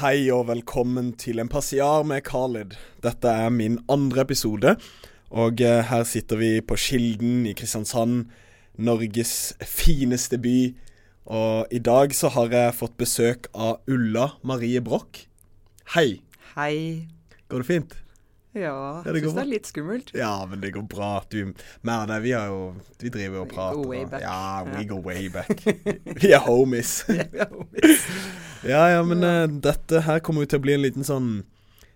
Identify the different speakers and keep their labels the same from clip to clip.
Speaker 1: Hei og velkommen til en passiar med Khalid. Dette er min andre episode, og eh, her sitter vi på Kilden i Kristiansand, Norges fineste by. Og i dag så har jeg fått besøk av Ulla Marie Broch. Hei.
Speaker 2: Hei.
Speaker 1: Går det fint?
Speaker 2: Ja,
Speaker 1: Ja,
Speaker 2: jeg syns det er litt skummelt.
Speaker 1: Ja, men det går bra. Du, mer det, vi har jo Vi driver jo og
Speaker 2: We
Speaker 1: prater.
Speaker 2: go way back.
Speaker 1: Ja, we
Speaker 2: Ja.
Speaker 1: go way back. Vi er homies. Ja, ja, men uh, dette her kommer jo til å bli en liten sånn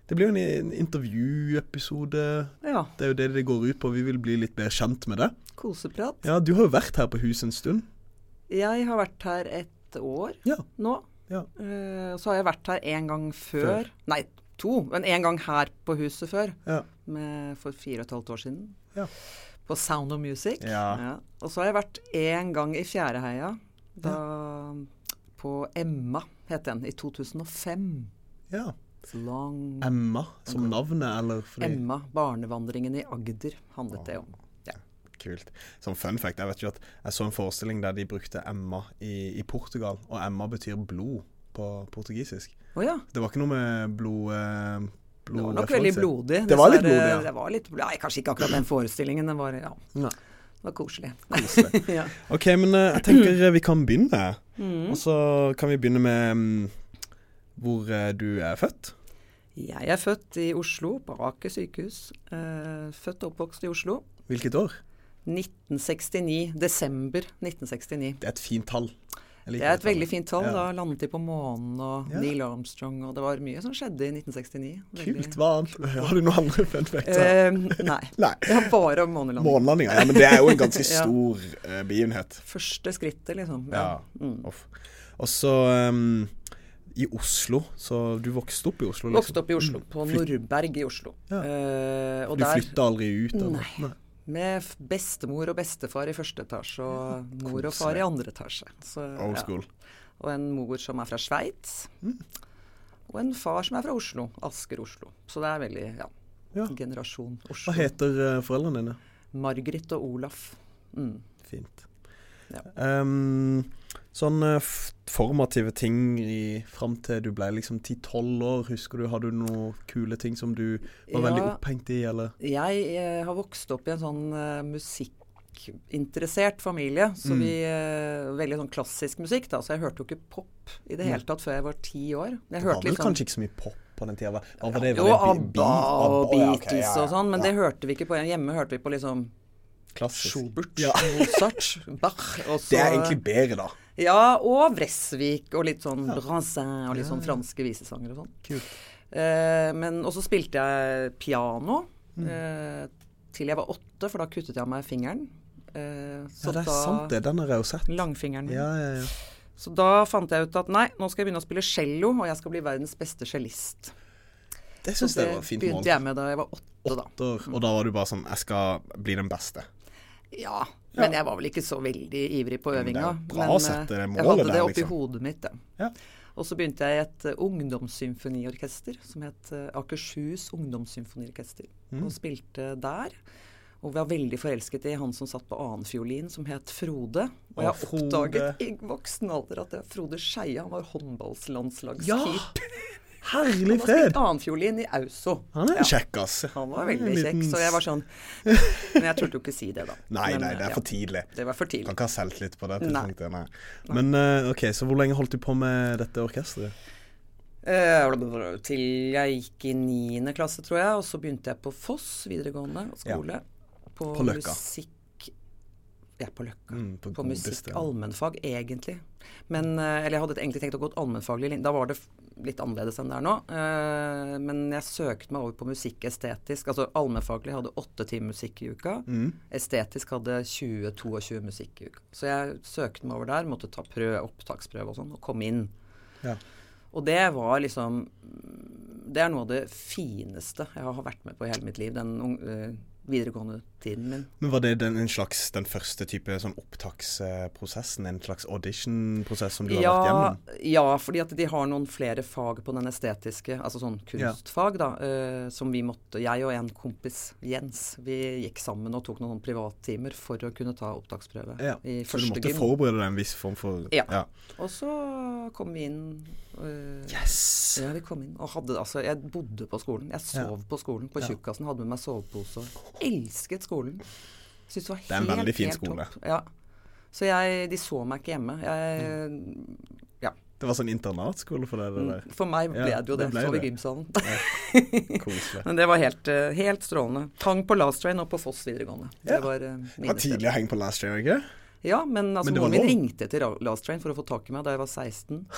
Speaker 1: Det blir jo en, intervjuepisode.
Speaker 2: ja,
Speaker 1: Det er jo det det går ut på. Vi vil bli litt bedre kjent med det.
Speaker 2: koseprat.
Speaker 1: Ja, Du har jo vært her på huset en stund.
Speaker 2: Jeg har vært her et år
Speaker 1: Ja.
Speaker 2: nå.
Speaker 1: Ja.
Speaker 2: Uh, så har jeg vært her en gang før.
Speaker 1: Før.
Speaker 2: Nei, to. Men en gang her på huset før.
Speaker 1: Ja.
Speaker 2: Med, for fire og et halvt år siden.
Speaker 1: Ja.
Speaker 2: På Sound of Music.
Speaker 1: Ja.
Speaker 2: Og så har jeg vært en gang i Fjæreheia. Da På Emma het den. I 2005.
Speaker 1: ja.
Speaker 2: Long
Speaker 1: Emma som navnet, eller fordi
Speaker 2: Emma. Barnevandringen i Agder handlet det om. Ja.
Speaker 1: Kult. Som fun fact, jeg vet jo at jeg så en forestilling der de brukte Emma i, i Portugal, og Emma betyr blod på portugisisk.
Speaker 2: Å ja.
Speaker 1: Det var ikke noe med blod... Eh,
Speaker 2: Det var nok veldig blodig.
Speaker 1: Det var litt blodig, ja.
Speaker 2: Det var litt, nei, kanskje ikke akkurat den forestillingen. Det var, ja,
Speaker 1: Nei.
Speaker 2: det var koselig.
Speaker 1: Koselig.
Speaker 2: ja.
Speaker 1: OK, men eh, jeg tenker eh, vi kan begynne.
Speaker 2: Mm.
Speaker 1: Og så kan vi begynne med mm, hvor eh, du er født.
Speaker 2: Jeg er født i Oslo, på Aker sykehus. Eh, født og oppvokst i Oslo.
Speaker 1: Hvilket år?
Speaker 2: 1969. Desember 1969.
Speaker 1: Det er et fint tall. Jeg
Speaker 2: Det er et
Speaker 1: det
Speaker 2: veldig fint tall.
Speaker 1: Ja.
Speaker 2: Da landet de på månen, og
Speaker 1: Ja.
Speaker 2: Neil Armstrong, og det var mye som skjedde i 1969. Veldig-
Speaker 1: Kult. Hva annet? Har du noen andre fun facts?
Speaker 2: Uh, nei.
Speaker 1: Nei.
Speaker 2: Det var bare om månelandinga.
Speaker 1: Månelandinga. Ja, men det er jo en ganske stor eh, begivenhet.
Speaker 2: Første skrittet, liksom.
Speaker 1: Ja.
Speaker 2: Mm.
Speaker 1: Og så um, i Oslo. Så du vokste opp i Oslo? liksom?
Speaker 2: Vokste opp i Oslo, på
Speaker 1: Flyt...
Speaker 2: Nordberg i Oslo.
Speaker 1: Ja.
Speaker 2: Uh,
Speaker 1: Du
Speaker 2: der
Speaker 1: flytta aldri ut? Eller?
Speaker 2: Nei. Med bestemor og bestefar i første etasje, og mor og far i andre etasje. Så,
Speaker 1: Old
Speaker 2: ja.
Speaker 1: school.
Speaker 2: Og en mor som er fra Sveits.
Speaker 1: Mm.
Speaker 2: Og en far som er fra Oslo. Asker, Oslo. Så det er veldig ja,
Speaker 1: Ja.
Speaker 2: generasjon Oslo.
Speaker 1: Hva heter uh, foreldrene dine?
Speaker 2: Margrit og Olaf. Mm.
Speaker 1: Fint.
Speaker 2: Ja.
Speaker 1: Ehm, sånne formative ting i, fram til du ble liksom 10-12 år. Husker du, Har du noen kule ting som du var veldig opphengt i, eller?
Speaker 2: Jeg jeg, har vokst opp i en sånn uh, musikkinteressert familie. Så
Speaker 1: Mm.
Speaker 2: vi uh, Veldig sånn klassisk musikk, da. Så jeg hørte jo ikke pop i det hele tatt før jeg var ti år. Jeg
Speaker 1: Det var vel
Speaker 2: sånn
Speaker 1: kanskje ikke så mye pop på den tida? Var, var det?
Speaker 2: Jo,
Speaker 1: var det
Speaker 2: ABBA og
Speaker 1: ja,
Speaker 2: Beatles
Speaker 1: ja, ja.
Speaker 2: og sånn, men
Speaker 1: Ja.
Speaker 2: det hørte vi ikke på. Hjemme hørte vi på liksom
Speaker 1: Klassisk.
Speaker 2: Schubert,
Speaker 1: Ja.
Speaker 2: Mozart, Bach og så
Speaker 1: Det er egentlig bedre, da.
Speaker 2: Ja, og Vresvik og litt sånn
Speaker 1: Ja.
Speaker 2: Brassin og litt sånn franske visesanger og sånn.
Speaker 1: Kult.
Speaker 2: Eh, men Og så spilte jeg piano
Speaker 1: Mm.
Speaker 2: eh, til jeg var åtte, for da kuttet jeg meg fingeren. Eh, så
Speaker 1: Ja, det er
Speaker 2: da,
Speaker 1: sant, det. Den har jeg jo sett.
Speaker 2: Langfingeren min.
Speaker 1: Ja, ja, ja.
Speaker 2: Så da fant jeg ut at nei, nå skal jeg begynne å spille cello, og jeg skal bli verdens beste cellist.
Speaker 1: Det syns jeg var fint mål.
Speaker 2: Det begynte jeg med da jeg var åtte, da.
Speaker 1: Åtte år, og da var du bare sånn Jeg skal bli den beste.
Speaker 2: Ja, men jeg var vel ikke så veldig ivrig på
Speaker 1: Men det er
Speaker 2: øvinga.
Speaker 1: Men, bra det
Speaker 2: eh, jeg hadde det oppi
Speaker 1: liksom.
Speaker 2: hodet mitt.
Speaker 1: Ja.
Speaker 2: Og så begynte jeg i et uh, ungdomssymfoniorkester som het uh, Akershus Ungdomssymfoniorkester.
Speaker 1: Mm.
Speaker 2: Og spilte der. Og vi var veldig forelsket i han som satt på annenfiolin, som het Frode. Og jeg
Speaker 1: Frode.
Speaker 2: oppdaget i voksen alder at det var Frode Skeie, han var håndballslandslagskeeper.
Speaker 1: Herlig
Speaker 2: Han har spilt annenfiolin i Auso.
Speaker 1: Han er
Speaker 2: Ja.
Speaker 1: kjekk, ass.
Speaker 2: Han var
Speaker 1: veldig en
Speaker 2: veldig kjekk, så jeg var sånn Men jeg turte jo ikke si det, da.
Speaker 1: Nei,
Speaker 2: Men,
Speaker 1: nei, det
Speaker 2: ja,
Speaker 1: er for tidlig.
Speaker 2: Det var for
Speaker 1: Kan ikke ha selvtillit på det
Speaker 2: Nei.
Speaker 1: tidspunktet. Nei. Men eh, OK, så hvor lenge holdt du på med dette orkesteret?
Speaker 2: Uh, til jeg gikk i niende klasse, tror jeg. Og så begynte jeg på Foss videregående skole. På,
Speaker 1: På Løkka.
Speaker 2: musikk Ja, på Løkka.
Speaker 1: Mm, på
Speaker 2: på musikk allmennfag, egentlig. Men eh, Eller jeg hadde egentlig tenkt å gå et allmennfaglig linje. Da var det litt annerledes enn det er nå. Eh, men jeg søkte meg over på musikk estetisk. Altså allmennfaglig hadde åtte timer musikk i uka.
Speaker 1: Mm.
Speaker 2: Estetisk hadde 20-22 musikk i uka. Så jeg søkte meg over der, måtte ta prøve, opptaksprøve og sånn, og kom inn.
Speaker 1: Ja.
Speaker 2: Og det var liksom Det er noe av det fineste jeg har vært med på i hele mitt liv. Den eh, videregående tiden min.
Speaker 1: Men var det den, en slags, den første type sånn opptaksprosessen? En slags audition-prosess som du har vært gjennom?
Speaker 2: ja, fordi at de har noen flere fag på den estetiske, altså sånn kunstfag, da, uh, som vi måtte Jeg og en kompis, Jens, vi gikk sammen og tok noen privattimer for å kunne ta opptaksprøve
Speaker 1: Ja,
Speaker 2: i
Speaker 1: Så du måtte
Speaker 2: gym.
Speaker 1: forberede deg en viss form for
Speaker 2: Ja. Og så kom vi inn uh,
Speaker 1: Yes!
Speaker 2: Ja, vi kom inn og hadde Altså, jeg bodde på skolen. Jeg sov på skolen. På
Speaker 1: Ja.
Speaker 2: tjukkasen hadde med meg sovepose. Elsket skolen. Det var helt,
Speaker 1: er en veldig fin skole.
Speaker 2: Ja. Så jeg De så meg ikke hjemme. Jeg Ja.
Speaker 1: Det var sånn internatskole for deg, det.
Speaker 2: For meg ble
Speaker 1: Ja,
Speaker 2: det jo
Speaker 1: det
Speaker 2: det. så
Speaker 1: vi
Speaker 2: gymsalen. Men det var helt, eh, helt strålende. Hang på Last Train og på Foss videregående. Det var uh,
Speaker 1: Det var tidlig å henge på Last Train, ikke?
Speaker 2: Ja, men altså,
Speaker 1: Men
Speaker 2: moren min ringte til Last Train for å få tak i meg da jeg var 16.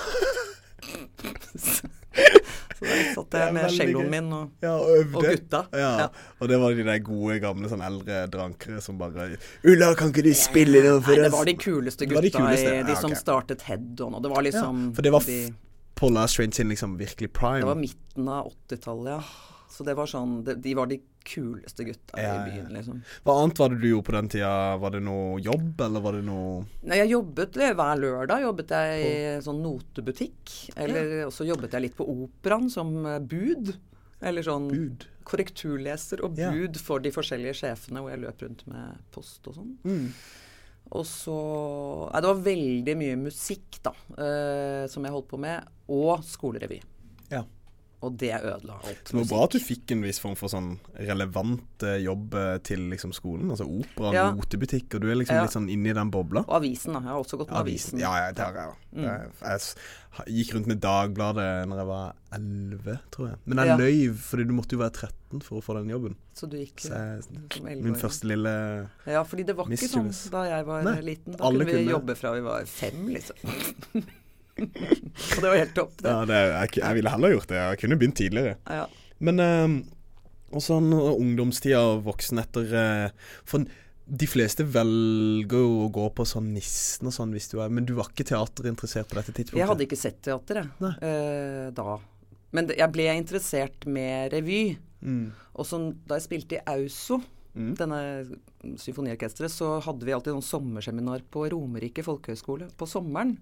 Speaker 2: så da satt
Speaker 1: Det
Speaker 2: jeg med celloen min og,
Speaker 1: Ja, og
Speaker 2: og gutta.
Speaker 1: Ja.
Speaker 2: Ja.
Speaker 1: Og det var de der gode, gamle sånn eldre drankere som bare 'Ulla, kan ikke du spille noe for
Speaker 2: Nei, det var de kuleste gutta.
Speaker 1: de kuleste,
Speaker 2: i, de som startet Head. Og det var liksom
Speaker 1: for det var
Speaker 2: de,
Speaker 1: På Last Train sin liksom virkelig prime.
Speaker 2: Det var midten av 80-tallet, ja. Så det var sånn de, de var de kuleste gutta
Speaker 1: Ja, ja,
Speaker 2: i byen, liksom.
Speaker 1: Hva annet var det du gjorde på den tida? Var det noe jobb, eller var det noe
Speaker 2: Nei, jeg jobbet hver lørdag jobbet jeg i sånn notebutikk. Eller ja. så jobbet jeg litt på operaen som eh, bud. Eller sånn
Speaker 1: bud?
Speaker 2: korrekturleser og
Speaker 1: Ja.
Speaker 2: bud for de forskjellige sjefene, hvor jeg løp rundt med post og sånn.
Speaker 1: Mm.
Speaker 2: Og så Nei, det var veldig mye musikk, da, eh, som jeg holdt på med. Og skolerevy.
Speaker 1: Ja.
Speaker 2: Og det ødela alt.
Speaker 1: Så det var bra at du fikk en viss form for sånn relevant eh, jobb eh, til liksom skolen. Altså opera,
Speaker 2: Ja.
Speaker 1: notebutikk, og du er liksom
Speaker 2: Ja.
Speaker 1: litt sånn inni den bobla.
Speaker 2: Og avisen, da. Jeg har også gått med avisen.
Speaker 1: Ja, ja, det har jeg. Jeg gikk rundt med Dagbladet når jeg var 11, tror jeg. Men jeg
Speaker 2: Ja.
Speaker 1: løy, fordi du måtte jo være 13 for å få den jobben.
Speaker 2: Så du gikk
Speaker 1: Så jeg, min første lille
Speaker 2: Ja, fordi det var ikke sånn da jeg var
Speaker 1: Nei,
Speaker 2: liten. Da kunne vi
Speaker 1: kunne.
Speaker 2: jobbe fra vi var fem, liksom. Og det var helt topp, det.
Speaker 1: Ja, det, jeg, jeg ville heller gjort det. Jeg kunne begynt tidligere.
Speaker 2: Ja.
Speaker 1: Men eh, og sånn eh, ungdomstida og voksen etter eh, For de fleste velger jo å gå på sånn Nissen og sånn, hvis du er Men du var ikke teaterinteressert på dette tidspunktet?
Speaker 2: Jeg hadde ikke sett teater, jeg, eh, da. Men jeg ble interessert med revy.
Speaker 1: Mm.
Speaker 2: Og så da jeg spilte i Auso,
Speaker 1: Mm.
Speaker 2: denne symfoniorkesteret, så hadde vi alltid noen sommerseminar på Romerike folkehøgskole på sommeren.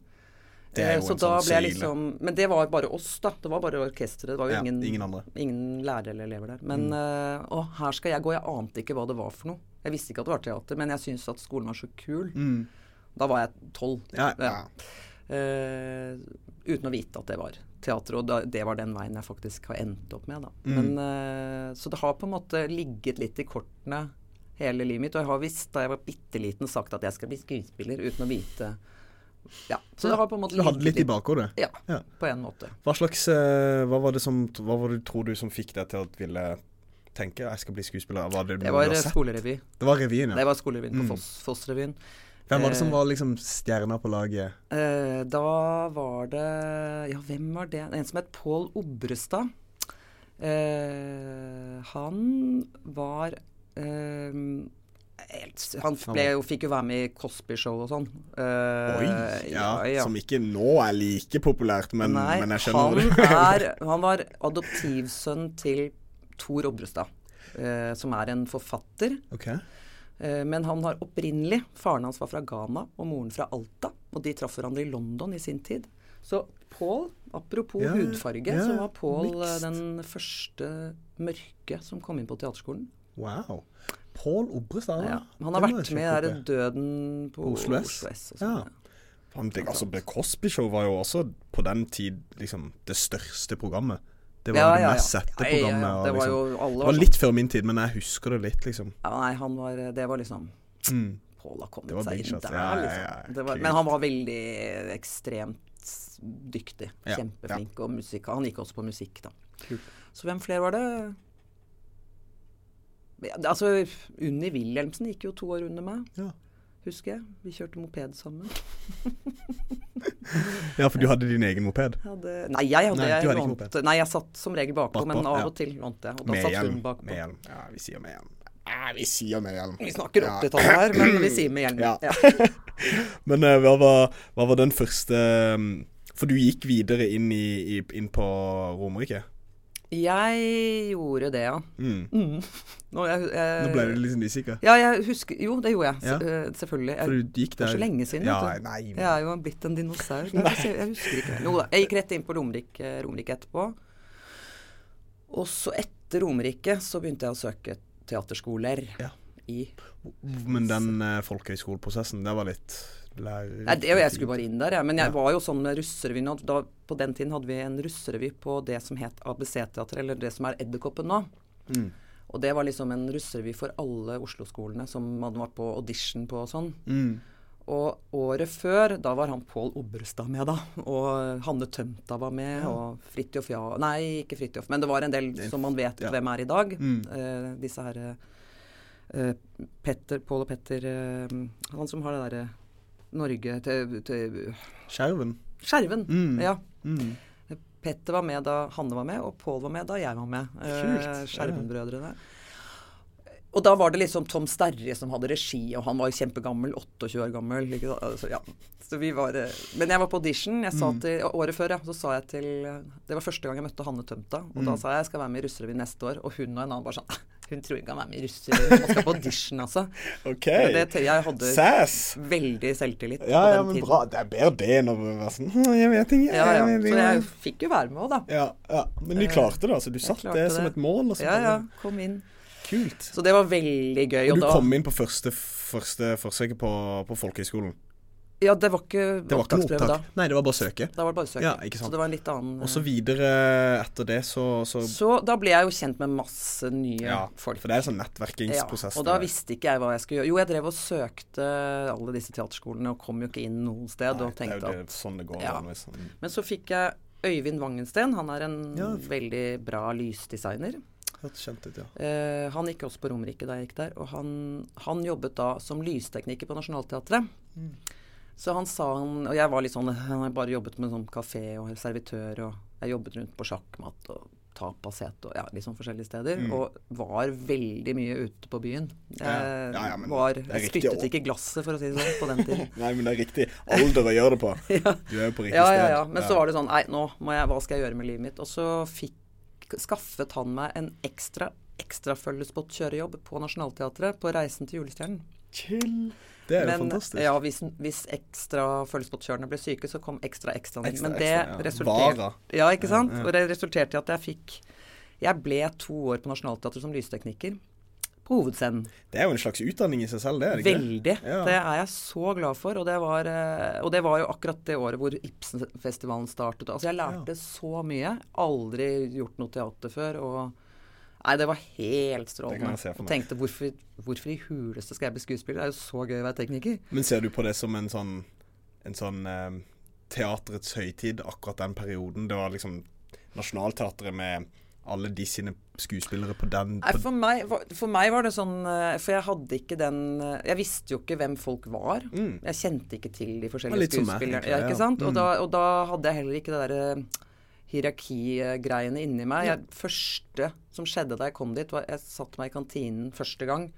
Speaker 1: Det er
Speaker 2: Eh,
Speaker 1: jo
Speaker 2: så
Speaker 1: en sånn
Speaker 2: ble liksom Men det var bare oss, da. Det var bare orkesteret. Det var jo
Speaker 1: Ja,
Speaker 2: ingen,
Speaker 1: ingen andre. Mm.
Speaker 2: ingen lærere eller elever der. Men eh, å, her skal jeg gå. Jeg ante ikke hva det var for noe. Jeg visste ikke at det var teater, men jeg syntes at skolen var så kul.
Speaker 1: Mm.
Speaker 2: Da var jeg tolv.
Speaker 1: Ja, ja.
Speaker 2: Eh, uten å vite at det var teater. Og da, det var den veien jeg faktisk har endt opp med.
Speaker 1: Mm.
Speaker 2: Men, uh, så det har på en måte ligget litt i kortene hele livet mitt. Og jeg har visst da jeg var bitte liten sagt at jeg skal bli skuespiller, uten å vite Ja. Så det har på en måte
Speaker 1: Du hadde litt i bakhodet?
Speaker 2: Ja,
Speaker 1: Ja.
Speaker 2: på en måte.
Speaker 1: Hva slags eh, Hva var det som Hva var det tror du som fikk deg til å ville tenke jeg skal bli skuespiller? Var det,
Speaker 2: Det var eh, skolerevy.
Speaker 1: Det var revyen, ja.
Speaker 2: Det var skolerevyen på
Speaker 1: Mm.
Speaker 2: Foss, Foss-revyen.
Speaker 1: Hvem var det som
Speaker 2: eh,
Speaker 1: var liksom stjerna på laget?
Speaker 2: Eh, da var det Ja, hvem var det? En som het Pål Obrestad. Eh, han var eh, Han ble, fikk jo være med i Cosby-show og sånn. Uh,
Speaker 1: Oi! Ja, Som ikke nå er like populært, men,
Speaker 2: Nei,
Speaker 1: men jeg skjønner
Speaker 2: han,
Speaker 1: det.
Speaker 2: er, han var adoptivsønn til Tor Obrestad, uh, som er en forfatter.
Speaker 1: Okay.
Speaker 2: Uh, Men han har opprinnelig Faren hans var fra Ghana og moren fra Alta. Og de traff hverandre i London i sin tid. Så Paul, apropos
Speaker 1: Ja,
Speaker 2: hudfarge,
Speaker 1: ja,
Speaker 2: så var Paul
Speaker 1: mixed.
Speaker 2: den første mørke som kom inn på teaterskolen.
Speaker 1: Wow. Pål Obrestad,
Speaker 2: Ja. Han har vært med i der Døden på
Speaker 1: På Oslo S.
Speaker 2: og sånn.
Speaker 1: Ja. Det, altså, The Cosby Show var jo også på den tid liksom det største programmet. Det var
Speaker 2: Ja,
Speaker 1: det
Speaker 2: ja,
Speaker 1: mest
Speaker 2: ja.
Speaker 1: sette
Speaker 2: Ja, ja, ja.
Speaker 1: programmet. og
Speaker 2: Det var
Speaker 1: liksom,
Speaker 2: jo alle
Speaker 1: det
Speaker 2: var
Speaker 1: var
Speaker 2: sånn.
Speaker 1: litt før min tid, men jeg husker det litt, liksom.
Speaker 2: Ja, nei, han var Det var liksom
Speaker 1: Mm.
Speaker 2: Paul har kommet seg inn der,
Speaker 1: Ja, ja,
Speaker 2: liksom.
Speaker 1: ja,
Speaker 2: Det var, men han var veldig ekstremt dyktig.
Speaker 1: Ja,
Speaker 2: Kjempeflink. Og musikk. Han gikk også på musikk, da.
Speaker 1: Kult.
Speaker 2: Så hvem flere var det? Altså, Unni Wilhelmsen gikk jo to år under meg,
Speaker 1: Ja.
Speaker 2: husker jeg. Vi kjørte moped sammen.
Speaker 1: ja, for du hadde din egen moped?
Speaker 2: Hadde, nei, jeg hadde,
Speaker 1: Nei,
Speaker 2: jeg
Speaker 1: hadde moped.
Speaker 2: Nei, jeg satt som regel bakpå,
Speaker 1: Bakpå,
Speaker 2: men av
Speaker 1: ja.
Speaker 2: og til lånte jeg. Og da
Speaker 1: Med
Speaker 2: satt hun bakpå.
Speaker 1: Med hjelm. Ja, vi sier med hjelm. Ja, vi sier med hjelm.
Speaker 2: Vi snakker
Speaker 1: Ja.
Speaker 2: 80-tallet her, men vi sier med hjelm.
Speaker 1: Ja.
Speaker 2: Ja.
Speaker 1: Men uh, hva, var, hva var den første um, For du gikk videre inn, i, i, inn på Romerike?
Speaker 2: Jeg gjorde det, ja.
Speaker 1: Mm.
Speaker 2: Nå, jeg, jeg,
Speaker 1: Nå ble du litt usikker.
Speaker 2: Ja, jeg husker Jo, det gjorde jeg.
Speaker 1: Ja.
Speaker 2: Eh, selvfølgelig.
Speaker 1: For du gikk der
Speaker 2: det
Speaker 1: var
Speaker 2: er så lenge siden.
Speaker 1: Ja, nei, men...
Speaker 2: Jeg er jo blitt en dinosaur. Jeg, husker- jeg ikke. Jo da. Jeg gikk rett inn på Romerike, Romerike etterpå. Og så etter Romerike så begynte jeg å søke teaterskoler
Speaker 1: Ja.
Speaker 2: i
Speaker 1: Men den uh, folkehøyskoleprosessen, det var litt lærer...
Speaker 2: Nei, det, jeg skulle bare inn der, jeg. Men jeg var jo sånn med russerevyen. på den tiden hadde vi en russerevy på det som het ABC-teatret, eller det som er Edderkoppen nå.
Speaker 1: Mm.
Speaker 2: Og det var liksom en russerevy for alle Oslo-skolene som hadde vært på audition på og sånn.
Speaker 1: Mm.
Speaker 2: Og året før, da var han Pål Obrestad med, da. Og Hanne Tømta var med, og Fridtjof Ja Nei, ikke Fridtjof, men det var en del som man vet
Speaker 1: Ja.
Speaker 2: hvem er i dag.
Speaker 1: Mm.
Speaker 2: Eh, disse her eh, Petter, Pål og Petter eh, Han som har det derre Norge til, til
Speaker 1: Skjerven.
Speaker 2: Skjerven.
Speaker 1: Mm.
Speaker 2: Ja.
Speaker 1: Mm.
Speaker 2: Petter var med da Hanne var med, og Pål var med da jeg var med. Eh. Skjerven-brødrene. Og da var det liksom Tom Sterre som hadde regi, og han var jo kjempegammel. 28 år gammel. Ikke, altså, ja. Så vi var, eh, men jeg var på audition. Jeg sa
Speaker 1: Mm.
Speaker 2: til, året før ja, så sa jeg til Det var første gang jeg møtte Hanne Tømta. Og
Speaker 1: Mm.
Speaker 2: da sa jeg jeg skal være med i Russerevyen neste år. Og hun og en annen bare sånn Hun tror ikke han er med i Russerevyen. Og skal på audition, altså.
Speaker 1: Okay.
Speaker 2: Det, jeg hadde
Speaker 1: Sass.
Speaker 2: veldig selvtillit
Speaker 1: Ja, ja, men
Speaker 2: tiden.
Speaker 1: bra. Det er bedre det enn å være sånn «Hm, Jeg vet ikke.
Speaker 2: Ja, ja.
Speaker 1: jeg
Speaker 2: Så jeg fikk jo være med òg, da.
Speaker 1: ja, ja. Men du klarte det, altså. Du satte det som et mål. Altså. så
Speaker 2: Ja, ja. Kom inn.
Speaker 1: Kult.
Speaker 2: Så det var veldig gøy.
Speaker 1: Og du
Speaker 2: da,
Speaker 1: kom inn på første, første forsøket på, på folkehøyskolen?
Speaker 2: Ja, det var ikke
Speaker 1: Det var ikke opptak?
Speaker 2: da.
Speaker 1: Nei, det var bare søke.
Speaker 2: Da var det bare søke.
Speaker 1: Ja, ikke sant.
Speaker 2: Så det var en litt annen
Speaker 1: Og så
Speaker 2: eh,
Speaker 1: videre etter det, så, så
Speaker 2: Så da ble jeg jo kjent med masse nye
Speaker 1: Ja,
Speaker 2: folk.
Speaker 1: for det er sånn
Speaker 2: Ja, og da visste ikke jeg hva jeg skulle gjøre. Jo, jeg drev og søkte alle disse teaterskolene og kom jo ikke inn noe sted.
Speaker 1: Nei,
Speaker 2: og tenkte
Speaker 1: det er jo det, sånn det går
Speaker 2: Ja.
Speaker 1: Liksom.
Speaker 2: Men så fikk jeg Øyvind Wangensten. Han er en
Speaker 1: Ja.
Speaker 2: veldig bra lysdesigner.
Speaker 1: Kjent ut, ja.
Speaker 2: Eh, han gikk også på Romerike da jeg gikk der. Og han, han jobbet da som lystekniker på Nationaltheatret.
Speaker 1: Mm.
Speaker 2: Så han sa han Og jeg var litt sånn Han har bare jobbet med sånn kafé og servitør, og jeg jobbet rundt på sjakkmatt og tapaset og ja, litt sånn forskjellige steder.
Speaker 1: Mm.
Speaker 2: Og var veldig mye ute på byen. Jeg,
Speaker 1: Ja, ja, ja, men
Speaker 2: var,
Speaker 1: det er riktig
Speaker 2: spyttet ikke glasset, for å si det sånn, på den tiden.
Speaker 1: Nei, men det er riktig alder å gjøre det på.
Speaker 2: ja.
Speaker 1: Du er jo på riktig
Speaker 2: Ja,
Speaker 1: sted.
Speaker 2: ja, ja. ja. Men så var det sånn Nei, nå må jeg Hva skal jeg gjøre med livet mitt? Og så fikk skaffet han meg en ekstra ekstrafølgespotkjørejobb på Nationaltheatret på Reisen til julestjernen.
Speaker 1: Chill. Det er jo
Speaker 2: Men
Speaker 1: fantastisk.
Speaker 2: ja, hvis, hvis ekstra følgespotkjørerne ble syke, så kom ekstra ekstra.
Speaker 1: Ekstra,
Speaker 2: Men det
Speaker 1: ekstra, ja.
Speaker 2: resulterte. Ja, ikke sant?
Speaker 1: Ja, ja.
Speaker 2: Og det resulterte i at jeg fikk Jeg ble to år på Nationaltheatret som lystekniker. På hovedscenen.
Speaker 1: Det er jo en slags utdanning i seg selv, det er det ikke?
Speaker 2: Veldig.
Speaker 1: Ja.
Speaker 2: Det er jeg så glad for. Og det, var, eh, og det var jo akkurat det året hvor Ibsenfestivalen startet. Altså jeg lærte så mye. Aldri gjort noe teater før. Og Nei, det var helt strålende. Og tenkte hvorfor, hvorfor i huleste skal jeg bli skuespiller? Det er jo så gøy å være tekniker.
Speaker 1: Men ser du på det som en sånn, en sånn eh, teaterets høytid, akkurat den perioden? Det var liksom Nationaltheatret med alle de sine skuespillere på den
Speaker 2: Nei, for, meg, for meg var det sånn eh, For jeg hadde ikke den eh, Jeg visste jo ikke hvem folk var.
Speaker 1: mm,
Speaker 2: Jeg kjente ikke til de forskjellige skuespillerne. Ja, ikke sant? Og,
Speaker 1: Mm.
Speaker 2: da, og da hadde jeg heller ikke det derre hierarkigreiene inni meg. Det første som skjedde da jeg kom dit, var jeg satte meg i kantinen første gang.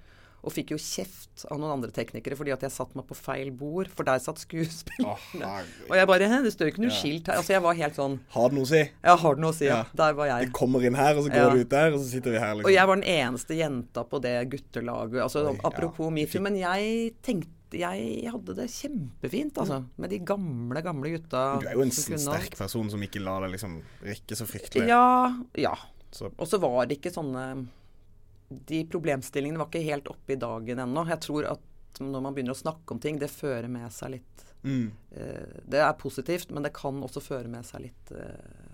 Speaker 2: Og fikk jo kjeft av noen andre teknikere fordi at jeg satte meg på feil bord, for der satt skuespillerne.
Speaker 1: Oh.
Speaker 2: Og jeg bare Hæ, det står jo ikke noe
Speaker 1: Ja.
Speaker 2: skilt her. Altså, jeg var helt sånn
Speaker 1: Har det noe å si?
Speaker 2: Ja, har det noe å si? Ja.
Speaker 1: Ja.
Speaker 2: Der var jeg.
Speaker 1: Vi kommer inn her, og så går
Speaker 2: Ja.
Speaker 1: de ut der, og så sitter vi her, liksom.
Speaker 2: Og jeg var den eneste jenta på det guttelaget. Altså,
Speaker 1: Oi, ja.
Speaker 2: apropos metoo. Men jeg tenkte jeg hadde det kjempefint, altså. Med de gamle, gamle gutta.
Speaker 1: Du er jo en sterk person som ikke lar deg liksom rikke så fryktelig.
Speaker 2: Ja. ja. Og så var det ikke sånne De problemstillingene var ikke helt oppe i dagen ennå. Jeg tror at når man begynner å snakke om ting, det fører med seg litt
Speaker 1: mm,
Speaker 2: uh, Det er positivt, men det kan også føre med seg litt eh,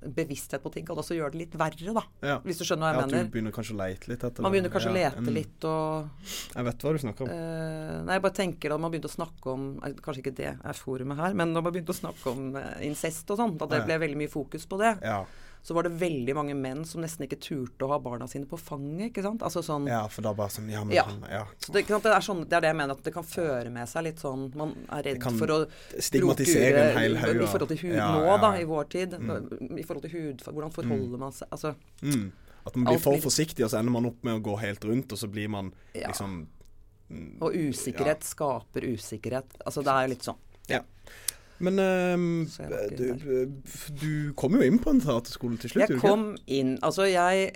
Speaker 2: bevissthet på ting. Kan også gjøre det litt verre, da.
Speaker 1: ja.
Speaker 2: Hvis du skjønner hva
Speaker 1: Ja,
Speaker 2: jeg
Speaker 1: At du
Speaker 2: mener.
Speaker 1: begynner kanskje å leite litt etter
Speaker 2: Man begynner kanskje å
Speaker 1: Ja,
Speaker 2: lete
Speaker 1: mm.
Speaker 2: litt og
Speaker 1: Jeg vet hva du snakker om.
Speaker 2: Uh, nei, jeg bare tenker da man begynte å snakke om Kanskje ikke det er forumet her, men da man begynte å snakke om eh, incest og sånn, at det ble veldig mye fokus på det,
Speaker 1: Ja.
Speaker 2: Så var det veldig mange menn som nesten ikke turte å ha barna sine på fanget, ikke sant? Altså sånn
Speaker 1: ja, for da bare sånn Ja, men
Speaker 2: Ja.
Speaker 1: han Ja.
Speaker 2: så det? Det, er sånn, det er det jeg mener, at det kan føre med seg litt sånn Man er redd for å
Speaker 1: Stigmatisere en hel
Speaker 2: ure
Speaker 1: haug
Speaker 2: I forhold til hud
Speaker 1: Ja,
Speaker 2: nå, da, i vår tid. I forhold til hud, Hvordan forholder man seg Altså
Speaker 1: Mm. At man blir for forsiktig, og så ender man opp med å gå helt rundt, og så blir man
Speaker 2: Ja.
Speaker 1: liksom mm,
Speaker 2: Og usikkerhet skaper usikkerhet. Altså det er litt sånn.
Speaker 1: Ja. Men
Speaker 2: ikke
Speaker 1: du, du kom jo inn på en teaterskole til slutt,
Speaker 2: Jeg kom inn Altså, jeg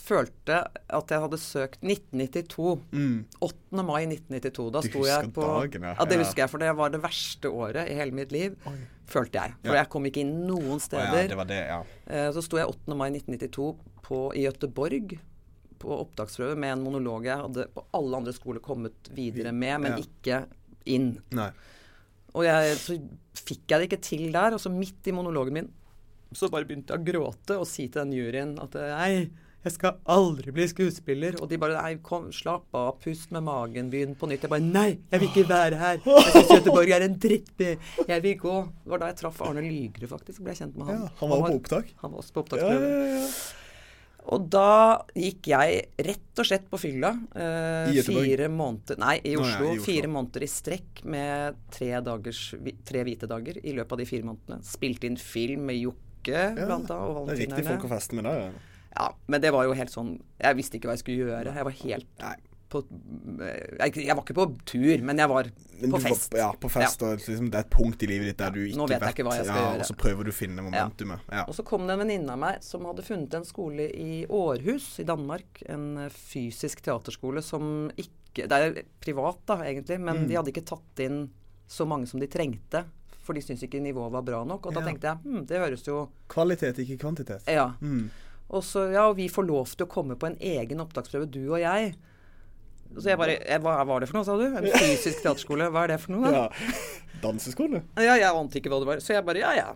Speaker 2: følte at jeg hadde søkt 1992.
Speaker 1: Mm.
Speaker 2: 8. mai 1992. Da sto jeg på
Speaker 1: dagen, ja.
Speaker 2: Ja, det husker jeg, for det var det verste året i hele mitt liv.
Speaker 1: Oi.
Speaker 2: Følte jeg. For
Speaker 1: Ja.
Speaker 2: jeg kom ikke inn noen steder.
Speaker 1: ja, det var det, ja.
Speaker 2: Eh, Så sto jeg 8. mai 1992 på, i Gøteborg på opptaksprøve med en monolog jeg hadde på alle andre skoler kommet videre med, men ikke inn.
Speaker 1: Nei.
Speaker 2: Og jeg, så fikk jeg det ikke til der, og så midt i monologen min så bare begynte jeg å gråte og si til den juryen at nei, jeg skal aldri bli skuespiller. Og de bare nei, kom, slapp av, pust med magen, begynn på nytt. Jeg bare nei, jeg vil ikke være her. Jeg syns Göteborg er en drittby. Jeg vil gå. Det var da jeg traff Arne Lygerud, faktisk. Ble jeg kjent med han.
Speaker 1: Ja, han var på opptak.
Speaker 2: Han var også på
Speaker 1: Ja, ja, ja.
Speaker 2: Og da gikk jeg rett og slett på fylla. Eh, fire måneder Nei, i
Speaker 1: Nå, ja,
Speaker 2: Oslo.
Speaker 1: i Oslo.
Speaker 2: Fire måneder i strekk med tre, dagers, tre hvite dager i løpet av de fire månedene. Spilte inn film med Jokke,
Speaker 1: Ja,
Speaker 2: blant annet, og
Speaker 1: Det er riktig folk å feste med der. ja.
Speaker 2: Ja, men det var jo helt sånn Jeg visste ikke hva jeg skulle gjøre. Jeg var helt
Speaker 1: Nei.
Speaker 2: På Jeg, var ikke på tur, men jeg var
Speaker 1: Men
Speaker 2: på fest.
Speaker 1: Var, ja, på fest, og liksom, det er et punkt i livet ditt der du ikke
Speaker 2: Nå vet jeg ikke hva jeg skal
Speaker 1: ja,
Speaker 2: gjøre.
Speaker 1: Og så prøver du å finne momentumet. Ja.
Speaker 2: Og så kom det en venninne av meg som hadde funnet en skole i Århus i Danmark. En fysisk teaterskole som ikke Det er privat, da, egentlig, men
Speaker 1: Mm.
Speaker 2: de hadde ikke tatt inn så mange som de trengte. For de syntes ikke nivået var bra nok. Og da
Speaker 1: Ja.
Speaker 2: tenkte jeg hm, det høres jo
Speaker 1: Kvalitet, ikke kvantitet.
Speaker 2: Ja.
Speaker 1: Mm.
Speaker 2: Og så ja, og vi får lov til å komme på en egen opptaksprøve, du og jeg. Så jeg bare eh, Hva var det for noe, sa du? En fysisk teaterskole? Hva er det for noe? da?
Speaker 1: Ja. Danseskole?
Speaker 2: Ja, jeg ante ikke hva det var. Så jeg bare ja, ja.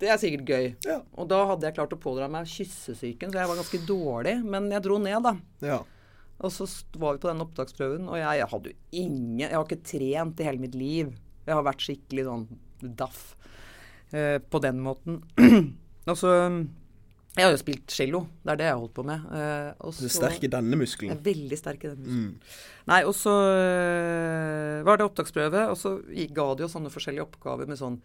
Speaker 2: Det er sikkert gøy.
Speaker 1: Ja.
Speaker 2: Og da hadde jeg klart å pådra meg kyssesyken, så jeg var ganske dårlig. Men jeg dro ned, da.
Speaker 1: Ja.
Speaker 2: Og så var vi på den opptaksprøven, og jeg, jeg hadde jo ingen Jeg har ikke trent i hele mitt liv. Jeg har vært skikkelig sånn daff eh, på den måten. og så Jeg har jo spilt cello. Det er det jeg har holdt på med. Eh, og
Speaker 1: Du er sterk i denne
Speaker 2: jeg
Speaker 1: muskelen.
Speaker 2: er veldig sterk i den muskelen.
Speaker 1: Mm.
Speaker 2: Nei, og så øh, var det opptaksprøve, og så ga de jo sånne forskjellige oppgaver med sånn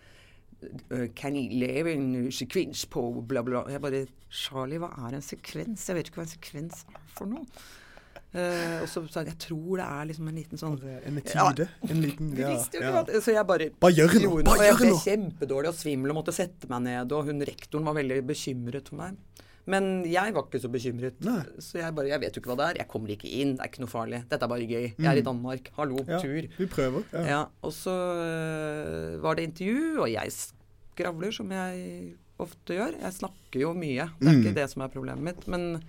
Speaker 2: «Can Kan jeg leve en sekvens på bla, bla. Jeg bare Charlie, hva er en sekvens? Jeg vet ikke hva en sekvens er for noe. Eh, og så sa jeg jeg tror det er liksom en liten sånn
Speaker 1: En etude. En liten ja,
Speaker 2: visste jo ikke
Speaker 1: ja.
Speaker 2: Så jeg bare
Speaker 1: Bare gjør
Speaker 2: gjorde
Speaker 1: Bare
Speaker 2: jeg
Speaker 1: gjør
Speaker 2: ble
Speaker 1: det nå!
Speaker 2: kjempedårlig og svimmel og måtte sette meg ned, og hun rektoren var veldig bekymret for meg. Men jeg var ikke så bekymret.
Speaker 1: Nei.
Speaker 2: Så jeg bare Jeg vet jo ikke hva det er. Jeg kommer ikke inn. Det er ikke noe farlig. Dette er bare gøy. Jeg er i Danmark. Hallo.
Speaker 1: Mm. Ja,
Speaker 2: Tur.
Speaker 1: vi prøver. Ja.
Speaker 2: Ja. Og så øh, var det intervju, og jeg skravler som jeg ofte gjør. Jeg snakker jo mye. Det er
Speaker 1: Mm.
Speaker 2: ikke det som er problemet mitt. Men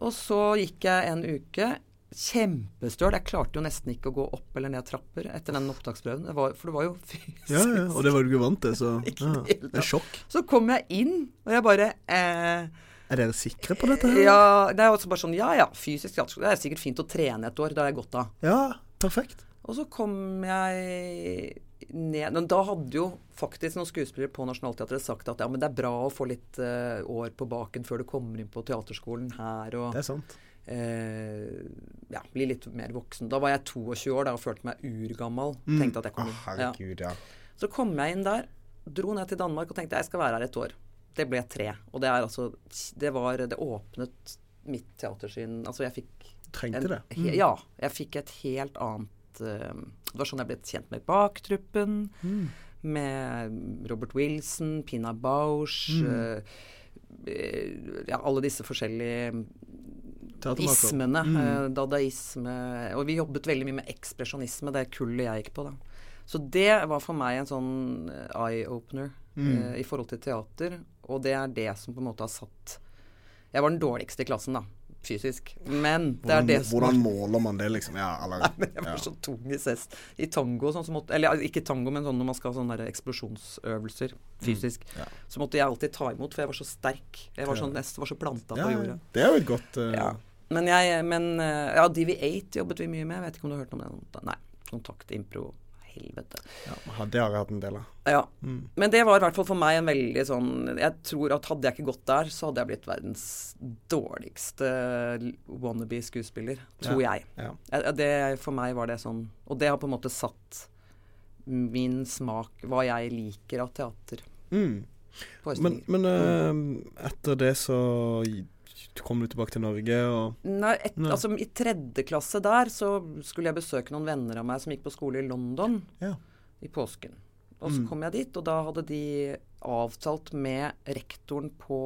Speaker 2: Og så gikk jeg en uke. Kjempestøl. Jeg klarte jo nesten ikke å gå opp eller ned trapper etter den opptaksprøven. Det var, for det var jo fysisk.
Speaker 1: Ja, ja, og det var du ikke vant til, så ja.
Speaker 2: det
Speaker 1: er sjokk.
Speaker 2: Så kom jeg inn, og jeg bare eh,
Speaker 1: Er dere sikre på dette? her?
Speaker 2: Ja, det er også bare sånn Ja ja, fysisk teaterskole. Det er sikkert fint å trene et år. Da har jeg godt av.
Speaker 1: Ja, perfekt.
Speaker 2: Og så kom jeg ned Men da hadde jo faktisk noen skuespillere på Nationaltheatret sagt at ja, men det er bra å få litt uh, år på baken før du kommer inn på teaterskolen her og
Speaker 1: Det er sant.
Speaker 2: Uh, ja, bli litt mer voksen. Da var jeg 22 år da, og følte meg urgammal.
Speaker 1: Mm.
Speaker 2: Tenkte at jeg kom inn. Oh,
Speaker 1: herregud, ja.
Speaker 2: Så kom jeg inn der, dro ned til Danmark og tenkte jeg skal være her et år. Det ble tre. Og det er altså Det var Det åpnet mitt teatersyn Altså, jeg fikk
Speaker 1: Trengte
Speaker 2: en-
Speaker 1: det. Mm.
Speaker 2: Ja. Jeg fikk et helt annet eh, Det var sånn jeg ble kjent med Baktruppen.
Speaker 1: Mm.
Speaker 2: Med Robert Wilson, Pina Bausch
Speaker 1: Mm.
Speaker 2: eh, eh, Ja, alle disse forskjellige ismene.
Speaker 1: Mm.
Speaker 2: eh, dadaisme Og vi jobbet veldig mye med ekspresjonisme, det kullet jeg gikk på, da. Så det var for meg en sånn eh, eye-opener
Speaker 1: Mm.
Speaker 2: eh, i forhold til teater. Og det er det som på en måte har satt Jeg var den dårligste i klassen, da. Fysisk. Men det er det som
Speaker 1: hvordan måler man det, liksom? Ja, eller,
Speaker 2: Men jeg var
Speaker 1: ja.
Speaker 2: så tung i cess. I tango sånn så måtte Eller ikke tango, men sånn når man skal ha sånne der eksplosjonsøvelser fysisk.
Speaker 1: ja.
Speaker 2: Så måtte jeg alltid ta imot, for jeg var så sterk. Jeg var, sånn, jeg var så planta på jorda.
Speaker 1: det er jo et godt uh...
Speaker 2: Ja. Men jeg Men eh, ja, DV8 jobbet vi mye med. Jeg vet ikke om du har hørt om det? Nei. Kontakt, impro. Helvete.
Speaker 1: ja, Det har jeg hatt en del av.
Speaker 2: Ja.
Speaker 1: Mm.
Speaker 2: Men det var i hvert fall for meg en veldig sånn Jeg tror at hadde jeg ikke gått der, så hadde jeg blitt verdens dårligste wannabe-skuespiller. Tror jeg.
Speaker 1: Ja.
Speaker 2: Eh, Det, for meg var det sånn Og det har på en måte satt min smak, hva jeg liker av teater.
Speaker 1: Mm. Men, men eh, etter det så kom du tilbake til Norge og
Speaker 2: Nei, et,
Speaker 1: Nei.
Speaker 2: altså I tredje klasse der så skulle jeg besøke noen venner av meg som gikk på skole i London.
Speaker 1: Ja.
Speaker 2: i påsken. Og så kom jeg dit, og da hadde de avtalt med rektoren på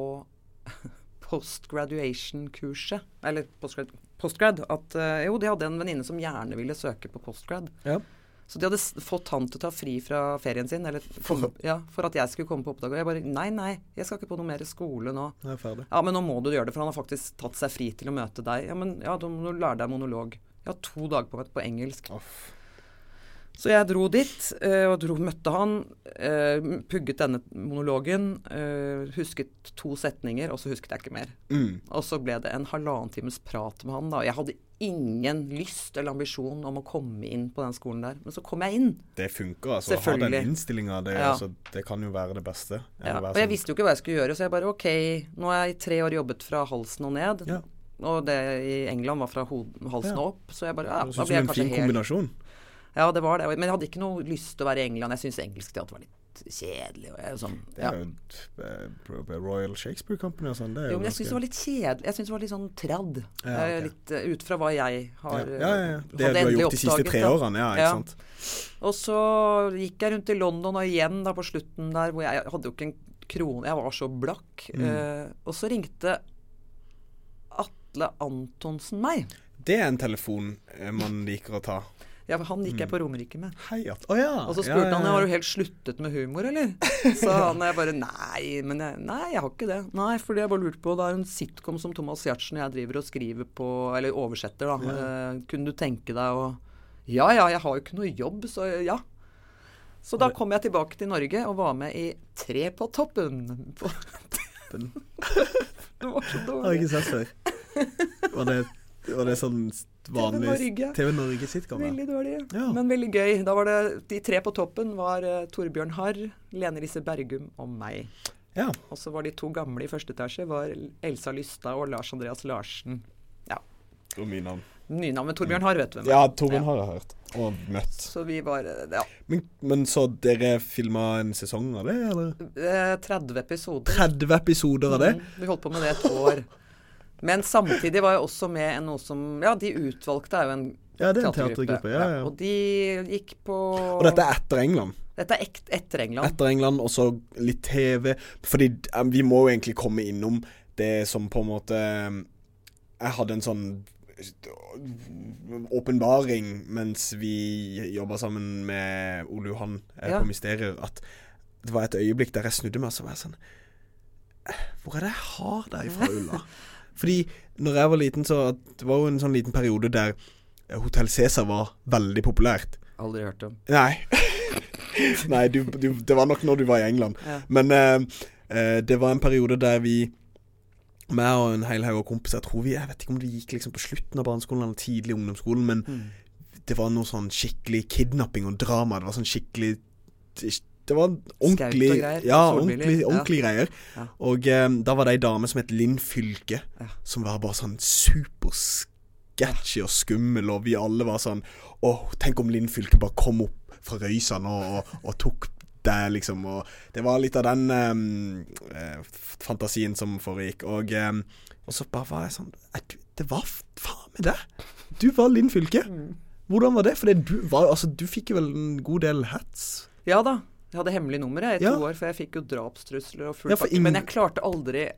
Speaker 2: post-graduation-kurset, eller postgrad, postgrad, at uh, jo, de hadde en venninne som gjerne ville søke på postgrad.
Speaker 1: Ja.
Speaker 2: Så de hadde fått han til å ta fri fra ferien sin, eller for, ja, for at jeg skulle komme på oppdrag. Og jeg bare Nei, nei, jeg skal ikke på noe mer skole nå.
Speaker 1: Jeg er ferdig.
Speaker 2: Ja, men nå må du gjøre det, for han har faktisk tatt seg fri til å møte deg. Ja, men ja, du må lære deg monolog. Jeg har to dager på meg på engelsk.
Speaker 1: Off.
Speaker 2: Så jeg dro dit, eh, og dro, møtte han, eh, pugget denne monologen, eh, husket to setninger, og så husket jeg ikke mer.
Speaker 1: Mm.
Speaker 2: Og så ble det en halvannen times prat med han, da. Jeg hadde ingen lyst eller ambisjon om å komme inn på den skolen der. Men så kom jeg inn.
Speaker 1: Det funker, altså. Å ha den innstillinga, det,
Speaker 2: Ja.
Speaker 1: altså, det kan jo være det beste.
Speaker 2: Ja,
Speaker 1: være
Speaker 2: og jeg
Speaker 1: sånn-
Speaker 2: visste jo ikke hva jeg skulle gjøre, så jeg bare OK, nå har jeg i tre år jobbet fra halsen og ned.
Speaker 1: Ja.
Speaker 2: Og det i England var fra halsen og opp. Så jeg bare ja,
Speaker 1: Høres
Speaker 2: da
Speaker 1: ut
Speaker 2: blir
Speaker 1: som
Speaker 2: jeg
Speaker 1: en
Speaker 2: kanskje
Speaker 1: fin
Speaker 2: helt
Speaker 1: kombinasjon.
Speaker 2: Ja, det var det. Men jeg hadde ikke noe lyst til å være i England. Jeg syns engelsk teater var litt kjedelig. Sånn,
Speaker 1: Det
Speaker 2: ja.
Speaker 1: er jo et, eh, Royal Shakespeare Company og sånn. Det
Speaker 2: Jo, men jeg syns det var litt kjedelig. Jeg syns det var litt sånn tradd.
Speaker 1: Ja, okay.
Speaker 2: Litt uh, ut fra hva jeg har
Speaker 1: ja,
Speaker 2: eh,
Speaker 1: ja, ja. Det du har gjort de siste tre årene, ja, ikke
Speaker 2: Ja.
Speaker 1: sant.
Speaker 2: Og så gikk jeg rundt i London, og igjen da på slutten der hvor jeg hadde jo ikke en krone Jeg var så blakk.
Speaker 1: Mm.
Speaker 2: Uh, og så ringte Atle Antonsen meg.
Speaker 1: Det er en telefon eh, man liker å ta.
Speaker 2: Ja, for han gikk jeg på Romerike med.
Speaker 1: Hei, Oh, ja.
Speaker 2: Og så
Speaker 1: Mm.
Speaker 2: spurte
Speaker 1: ja,
Speaker 2: han har du helt sluttet med humor, eller? Så han jeg bare nei, men jeg, nei, jeg har ikke det. Nei, fordi jeg bare lurte på Det er en sitcom som Thomas Giertsen og jeg driver og skriver på, eller oversetter, da. Eh, kunne du tenke deg å Ja ja, jeg har jo ikke noe jobb, så ja. Så da kom jeg tilbake til Norge og var med i Tre på toppen. På, det var så
Speaker 1: har jeg
Speaker 2: dårlig.
Speaker 1: ikke sett før. Var det, var det sånn vanlig
Speaker 2: Norge.
Speaker 1: TV Norge-sitcom? ja?
Speaker 2: Veldig dårlig,
Speaker 1: Ja.
Speaker 2: men veldig gøy. Da var det De tre på toppen var uh, Torbjørn Harr, Lene Lise Bergum og meg.
Speaker 1: Ja.
Speaker 2: Og så var de to gamle i første etasje var Elsa Lystad og Lars Andreas Larsen. Ja.
Speaker 1: Og mye navn.
Speaker 2: Nynavnet Torbjørn Harr, vet du hvem.
Speaker 1: Ja, Torbjørn
Speaker 2: Ja.
Speaker 1: har jeg hørt. Og møtt.
Speaker 2: Så vi var eh, ja,
Speaker 1: Men, men så dere filma en sesong av det, eller?
Speaker 2: eh, 30 episoder.
Speaker 1: 30 episoder av det?
Speaker 2: Mm, vi holdt på med det et år. Men samtidig var jeg også med noe som Ja, De utvalgte er jo en
Speaker 1: Ja, det er en teatergruppe. Ja, ja.
Speaker 2: Og de gikk på
Speaker 1: Og dette er etter England?
Speaker 2: Dette er etter England.
Speaker 1: Etter England, og så litt TV. Fordi eh, vi må jo egentlig komme innom det som på en måte eh, Jeg hadde en sånn åpenbaring mens vi jobba sammen med Ole Johan eh,
Speaker 2: Ja.
Speaker 1: på Mysterier, at det var et øyeblikk der jeg snudde meg og så var jeg sånn eh, Hvor er det jeg har deg fra, Ulla? Fordi når jeg var liten, så Det var jo en sånn liten periode der eh, Hotell Cæsar var veldig populært.
Speaker 2: Aldri hørt om.
Speaker 1: Nei. Nei, du, du, det var nok når du var i England.
Speaker 2: Ja.
Speaker 1: Men uh, uh, det var en periode der vi meg og en hel haug av kompiser Jeg tror vi, jeg vet ikke om det gikk liksom på slutten av barneskolen eller tidlig i ungdomsskolen, men
Speaker 2: Mm.
Speaker 1: det var noe sånn skikkelig kidnapping og drama. Det var sånn skikkelig Det var ordentlig
Speaker 2: greier,
Speaker 1: Ja,
Speaker 2: ordentlig,
Speaker 1: ordentlig,
Speaker 2: ja.
Speaker 1: greier.
Speaker 2: Ja.
Speaker 1: Og eh, da var det ei dame som het Linn Fylke,
Speaker 2: Ja.
Speaker 1: som var bare sånn supersketchy og skummel, og vi alle var sånn Åh, tenk om Linn Fylke bare kom opp fra røysa og, og, og tok det, liksom. Og det var litt av den eh, eh, fantasien som foregikk. Og, eh, og så bare var jeg sånn «Er du, Det var faen meg det! Du var Linn Fylke.
Speaker 2: Mm.
Speaker 1: Hvordan var det? For du var Altså, du fikk jo vel en god del hats?
Speaker 2: Ja da. Jeg hadde hemmelig nummer jeg, i
Speaker 1: Ja.
Speaker 2: to år, for jeg fikk jo drapstrusler og full
Speaker 1: Ja, ingen-
Speaker 2: Men jeg klarte aldri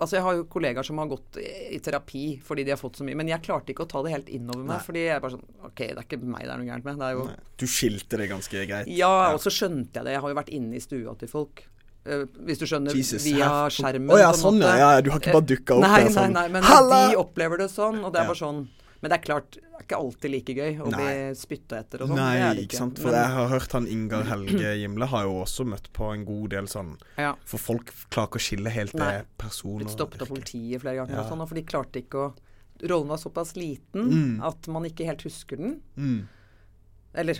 Speaker 2: Altså, jeg har jo kollegaer som har gått i, terapi fordi de har fått så mye, men jeg klarte ikke å ta det helt innover meg.
Speaker 1: Nei.
Speaker 2: Fordi jeg er bare sånn OK, det er ikke meg det er noe gærent med. Det er jo
Speaker 1: Du skilte det ganske greit.
Speaker 2: Ja, og så skjønte jeg det. Jeg har jo vært inne i stua til folk. Uh, hvis du skjønner,
Speaker 1: Jesus,
Speaker 2: via skjermen.
Speaker 1: Å ja, sånn ja. ja. Du har ikke bare dukka opp
Speaker 2: nei,
Speaker 1: der sånn
Speaker 2: Nei, nei, men
Speaker 1: Halla!
Speaker 2: de opplever det sånn, og det er bare sånn Men det er klart, det er ikke alltid like gøy å bli spytta etter og sånn.
Speaker 1: Nei,
Speaker 2: det
Speaker 1: ikke sant. For
Speaker 2: Men-
Speaker 1: jeg har hørt han Ingar Helge Gimle har jo også møtt på en god del sånn
Speaker 2: ja.
Speaker 1: For folk klarer ikke å skille helt det personer
Speaker 2: blitt stoppet av politiet flere ganger,
Speaker 1: Ja.
Speaker 2: og sånn, for de klarte ikke å Rollen var såpass liten
Speaker 1: Mm.
Speaker 2: at man ikke helt husker den.
Speaker 1: Mm.
Speaker 2: Eller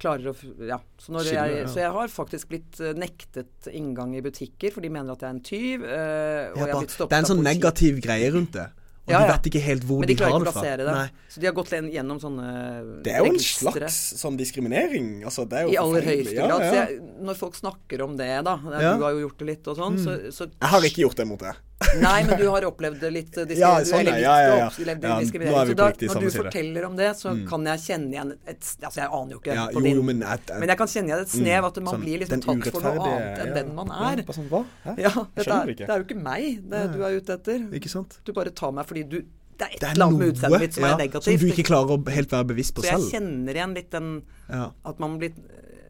Speaker 2: klarer å Ja. Så,
Speaker 1: Skille,
Speaker 2: jeg,
Speaker 1: ja.
Speaker 2: så jeg har faktisk blitt eh, nektet inngang i butikker, for de mener at jeg er en tyv. Øh, og
Speaker 1: Ja,
Speaker 2: jeg har blitt stoppet
Speaker 1: det er en sånn negativ greie rundt det. Og
Speaker 2: Ja, ja.
Speaker 1: de vet ikke helt hvor
Speaker 2: Men de klarer
Speaker 1: har
Speaker 2: ikke å
Speaker 1: det fra.
Speaker 2: plassere det. Så de har gått gjennom sånne
Speaker 1: Det er jo en
Speaker 2: registre.
Speaker 1: slags sånn diskriminering. Altså, det er jo
Speaker 2: I aller høyeste
Speaker 1: Ja,
Speaker 2: grad. Så jeg, når folk snakker om det, da.
Speaker 1: Mm.
Speaker 2: Du har jo gjort det litt og sånn, så, så
Speaker 1: Jeg har ikke gjort det mot det.
Speaker 2: Nei, men du har opplevd det litt diskriminering.
Speaker 1: Ja, sånn,
Speaker 2: eller
Speaker 1: ja, ja, ja.
Speaker 2: opplevd
Speaker 1: Ja,
Speaker 2: diskriminering.
Speaker 1: er vi
Speaker 2: Så da, når du.
Speaker 1: Mm.
Speaker 2: forteller om det, så kan jeg kjenne igjen et, Altså, jeg aner jo ikke
Speaker 1: Ja,
Speaker 2: på din
Speaker 1: jo, men et, et,
Speaker 2: Men jeg kan kjenne igjen et snev at man
Speaker 1: sånn,
Speaker 2: blir liksom tatt for noe annet enn
Speaker 1: ja.
Speaker 2: den man er.
Speaker 1: Ja, sånn, hva? Hæ?
Speaker 2: Ja, dette er,
Speaker 1: det
Speaker 2: er jo ikke meg det du er ute etter.
Speaker 1: Ikke sant?
Speaker 2: Du bare tar meg fordi du Det er et
Speaker 1: er
Speaker 2: eller annet med utseendet mitt som
Speaker 1: ja,
Speaker 2: er negativt.
Speaker 1: som du ikke klarer å helt være bevisst på selv.
Speaker 2: så jeg kjenner igjen litt den
Speaker 1: Ja.
Speaker 2: At man blir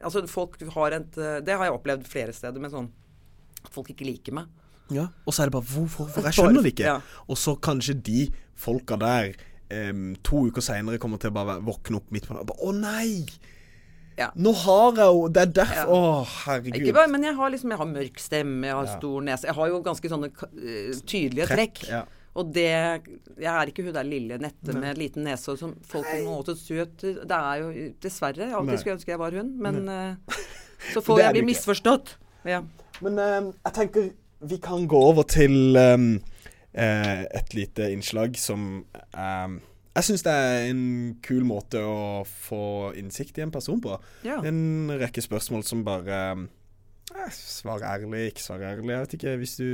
Speaker 2: Altså, folk har et Det har jeg opplevd flere steder med sånn at folk ikke liker meg.
Speaker 1: Ja, og så er det bare hvorfor? For jeg skjønner det ikke.
Speaker 2: Ja.
Speaker 1: Og så kanskje de folka der um, to uker seinere kommer til å bare våkne opp midt på natta og bare Å nei!
Speaker 2: Ja.
Speaker 1: Nå har jeg jo Det er derfor
Speaker 2: Ja.
Speaker 1: Å, herregud.
Speaker 2: Ikke bare, men jeg har liksom Jeg har mørk stemme, jeg har
Speaker 1: Ja.
Speaker 2: stor nese Jeg har jo ganske sånne uh, tydelige
Speaker 1: Trekk,
Speaker 2: trekk.
Speaker 1: ja.
Speaker 2: Og det Jeg er ikke hun der lille nette med liten nese og som folk på en måte søt Det er jo dessverre. Jeg alltid skulle ønske jeg var hun, men uh, så får jeg bli misforstått. Ja.
Speaker 1: Men uh, jeg tenker vi kan gå over til um, eh, et lite innslag som em, Jeg syns det er en kul måte å få innsikt i en person på.
Speaker 2: Ja.
Speaker 1: En rekke spørsmål som bare eh, Svar ærlig, ikke svar ærlig. Jeg vet ikke. Hvis du,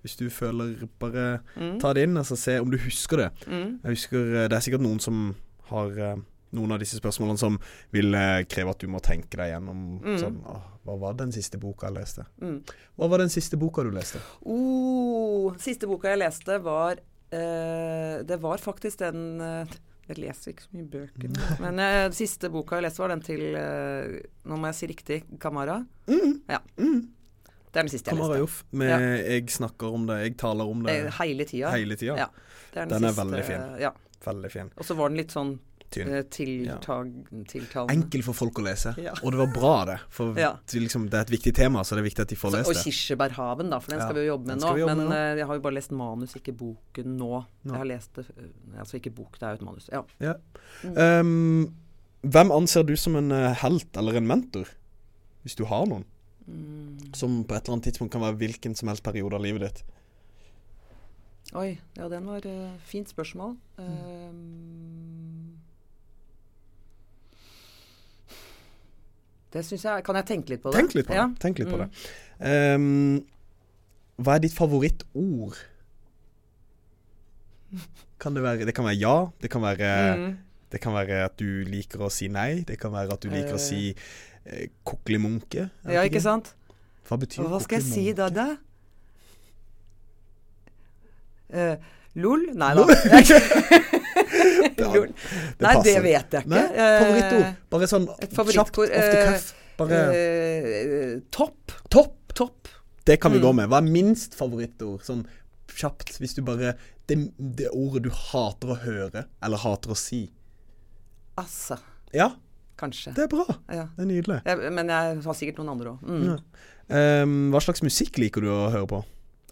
Speaker 1: hvis du føler Bare
Speaker 2: Mm.
Speaker 1: ta det inn og så se om du husker det.
Speaker 2: Mm.
Speaker 1: Jeg husker eh, Det er sikkert noen som har eh, noen av disse spørsmålene som vil eh, kreve at du må tenke deg gjennom
Speaker 2: Mm.
Speaker 1: sånn å, Hva var den siste boka jeg leste?
Speaker 2: Mm.
Speaker 1: Hva var den siste boka du leste?
Speaker 2: Oh, siste boka jeg leste, var eh, Det var faktisk den eh, Jeg leser ikke så mye bøker. Men eh, siste boka jeg leste, var den til eh, Nå må jeg si riktig Kamara.
Speaker 1: Mm.
Speaker 2: Ja.
Speaker 1: Mm.
Speaker 2: Det er den siste jeg
Speaker 1: Kamara
Speaker 2: leste.
Speaker 1: Joff.
Speaker 2: Ja.
Speaker 1: 'Jeg snakker om det', 'Jeg taler om det'
Speaker 2: Eh, Hele tida.
Speaker 1: hele tida.
Speaker 2: Ja. Det er
Speaker 1: Den er
Speaker 2: siste,
Speaker 1: veldig fin.
Speaker 2: Ja.
Speaker 1: Veldig fin.
Speaker 2: Og så var den litt sånn tiltag, tiltalende.
Speaker 1: Enkel for folk å lese.
Speaker 2: Ja.
Speaker 1: Og det var bra, det. For
Speaker 2: Ja.
Speaker 1: det, liksom, det er et viktig tema, så det er viktig at de får
Speaker 2: Så,
Speaker 1: lest
Speaker 2: og
Speaker 1: det.
Speaker 2: Kirsebærhaven, da, for den
Speaker 1: Ja,
Speaker 2: skal vi jo jobbe med nå.
Speaker 1: jobbe
Speaker 2: Men
Speaker 1: med nå.
Speaker 2: eh, jeg har jo bare lest manus, ikke boken nå.
Speaker 1: Nå.
Speaker 2: Jeg har lest det eh, Altså ikke bok, det er jo et manus. Ja.
Speaker 1: Ja. Um, hvem anser du som en eh, helt eller en mentor? Hvis du har noen.
Speaker 2: Mm.
Speaker 1: Som på et eller annet tidspunkt kan være hvilken som helst periode av livet ditt.
Speaker 2: Oi, ja, den var uh, fint spørsmål.
Speaker 1: Mm.
Speaker 2: Um, det syns jeg Kan jeg tenke litt på det?
Speaker 1: Tenk litt på
Speaker 2: ja.
Speaker 1: det. Tenk litt på
Speaker 2: Mm.
Speaker 1: det. Um, hva er ditt favorittord? Kan det være Det kan være ja. Det kan være,
Speaker 2: Mm.
Speaker 1: det kan være at du liker å si nei. Det kan være at du liker å
Speaker 2: Eh.
Speaker 1: si eh, koklemunke.
Speaker 2: Ja, ikke sant?
Speaker 1: Hva betyr
Speaker 2: koklemunke? hva skal jeg si da, da? Uh, lol? Nei da.
Speaker 1: Ja,
Speaker 2: Nei, det vet jeg ikke.
Speaker 1: Nei, favorittord. Bare sånn kjapt, ofte the
Speaker 2: eh,
Speaker 1: cuff. Bare
Speaker 2: eh, topp.
Speaker 1: topp.
Speaker 2: Topp.
Speaker 1: Det kan vi
Speaker 2: Mm.
Speaker 1: gå med. Hva er minst favorittord? Sånn kjapt, hvis du bare det, det ordet du hater å høre, eller hater å si.
Speaker 2: Altså.
Speaker 1: Ja,
Speaker 2: Kanskje.
Speaker 1: det er bra.
Speaker 2: Ja.
Speaker 1: Det er nydelig.
Speaker 2: Jeg, men jeg har sikkert noen andre òg. Mm.
Speaker 1: Ja. Um, hva slags musikk liker du å høre på?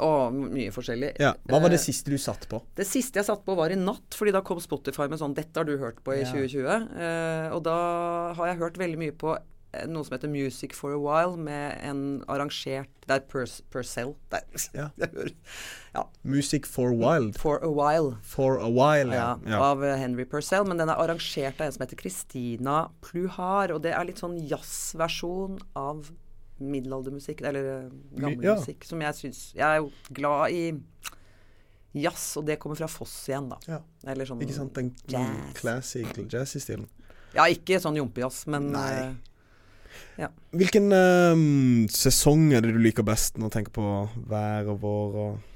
Speaker 2: Og mye forskjellig.
Speaker 1: Ja, Hva var det
Speaker 2: Eh,
Speaker 1: siste du satt på?
Speaker 2: Det siste jeg satt på, var i natt, fordi da kom Spotify med sånn 'Dette har du hørt på i
Speaker 1: Ja.
Speaker 2: 2020'. Eh, og da har jeg hørt veldig mye på eh, noe som heter Music for a While, med en arrangert Det er Purcell. Er,
Speaker 1: Ja.
Speaker 2: ja.
Speaker 1: Music for Wild.
Speaker 2: For a While.
Speaker 1: For a while,
Speaker 2: Ja,
Speaker 1: ja.
Speaker 2: Av Henry Purcell. Men den er arrangert av en som heter Christina Pluhar. Og det er litt sånn jazzversjon av middelaldermusikk, eller eh, gammel
Speaker 1: Ja.
Speaker 2: musikk, som jeg syns Jeg er jo glad i jazz, og det kommer fra Foss igjen, da.
Speaker 1: Ja.
Speaker 2: Eller sånn
Speaker 1: Ikke sant? Den classic jazz-stilen.
Speaker 2: Ja, ikke sånn jompejazz, men
Speaker 1: Nei.
Speaker 2: Ja.
Speaker 1: Hvilken um, sesong er det du liker best når du tenker på vær og vår og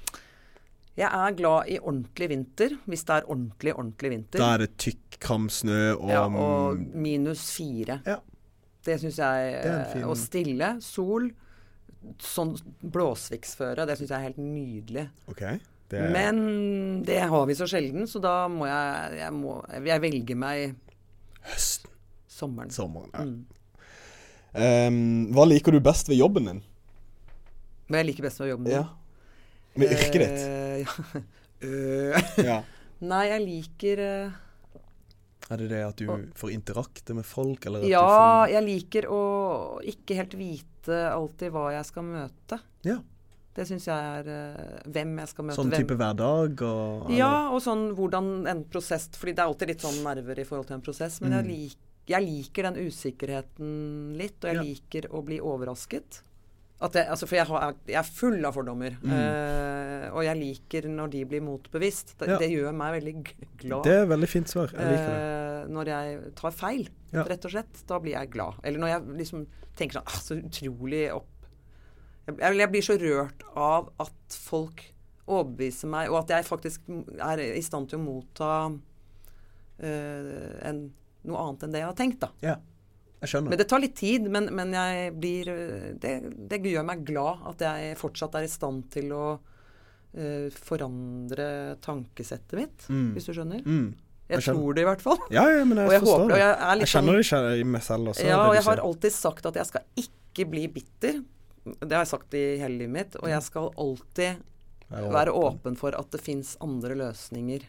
Speaker 2: jeg er glad i ordentlig vinter, hvis det er ordentlig, ordentlig vinter.
Speaker 1: Da er det tykk, kram snø og,
Speaker 2: ja, og minus fire.
Speaker 1: Ja.
Speaker 2: Det syns jeg eh,
Speaker 1: fin-
Speaker 2: Og stille, sol, sånn blåsviksføre, det syns jeg er helt nydelig.
Speaker 1: Okay. Det
Speaker 2: Men det har vi så sjelden, så da må jeg Jeg, må, jeg velger meg
Speaker 1: høsten,
Speaker 2: sommeren.
Speaker 1: sommeren. Ja.
Speaker 2: Mm.
Speaker 1: um, hva liker du best ved jobben din?
Speaker 2: Hva jeg liker best ved jobben din?
Speaker 1: Ja. Med yrket ditt?
Speaker 2: Uh, ja. Nei, jeg liker eh,
Speaker 1: Er det det at du får interakte med folk, eller
Speaker 2: Ja,
Speaker 1: får
Speaker 2: jeg liker å ikke helt vite alltid hva jeg skal møte.
Speaker 1: Ja.
Speaker 2: Det syns jeg er uh, Hvem jeg skal møte.
Speaker 1: Sånn
Speaker 2: hvem.
Speaker 1: type hverdag og
Speaker 2: Ja, og sånn hvordan en prosess Fordi det er alltid litt sånn nerver i forhold til en prosess. Men jeg, lik, jeg liker den usikkerheten litt, og jeg
Speaker 1: Mm. Ja.
Speaker 2: liker å bli overrasket. At jeg, altså, for jeg, har, jeg er full av fordommer. Eh, og jeg liker når de blir motbevisst. Det,
Speaker 1: Ja.
Speaker 2: det gjør meg veldig glad.
Speaker 1: Det er et veldig fint svar. Jeg liker det.
Speaker 2: Uh, når jeg tar feil,
Speaker 1: Ja.
Speaker 2: rett og slett. Da blir jeg glad. Eller når jeg liksom tenker sånn ah, Så utrolig opp jeg, jeg jeg blir så rørt av at folk overbeviser meg, og at jeg faktisk er i stand til å motta uh, en, noe annet enn det jeg har tenkt, da.
Speaker 1: Ja, jeg skjønner.
Speaker 2: Men det tar litt tid, men, men jeg blir eh, det, det gjør meg glad at jeg fortsatt er i stand til å uh, forandre tankesettet mitt,
Speaker 1: Mm.
Speaker 2: hvis du skjønner.
Speaker 1: Mm.
Speaker 2: Jeg,
Speaker 1: jeg
Speaker 2: tror det i hvert fall.
Speaker 1: Ja, ja, men jeg
Speaker 2: jeg
Speaker 1: forstår
Speaker 2: håper-
Speaker 1: det.
Speaker 2: jeg
Speaker 1: Jeg,
Speaker 2: er
Speaker 1: kjenner
Speaker 2: sånn-
Speaker 1: det i meg selv også.
Speaker 2: Ja, og jeg har alltid sagt at jeg skal ikke bli bitter. Det har jeg sagt i hele livet mitt. Og jeg skal alltid
Speaker 1: være
Speaker 2: åpen for at det fins andre løsninger.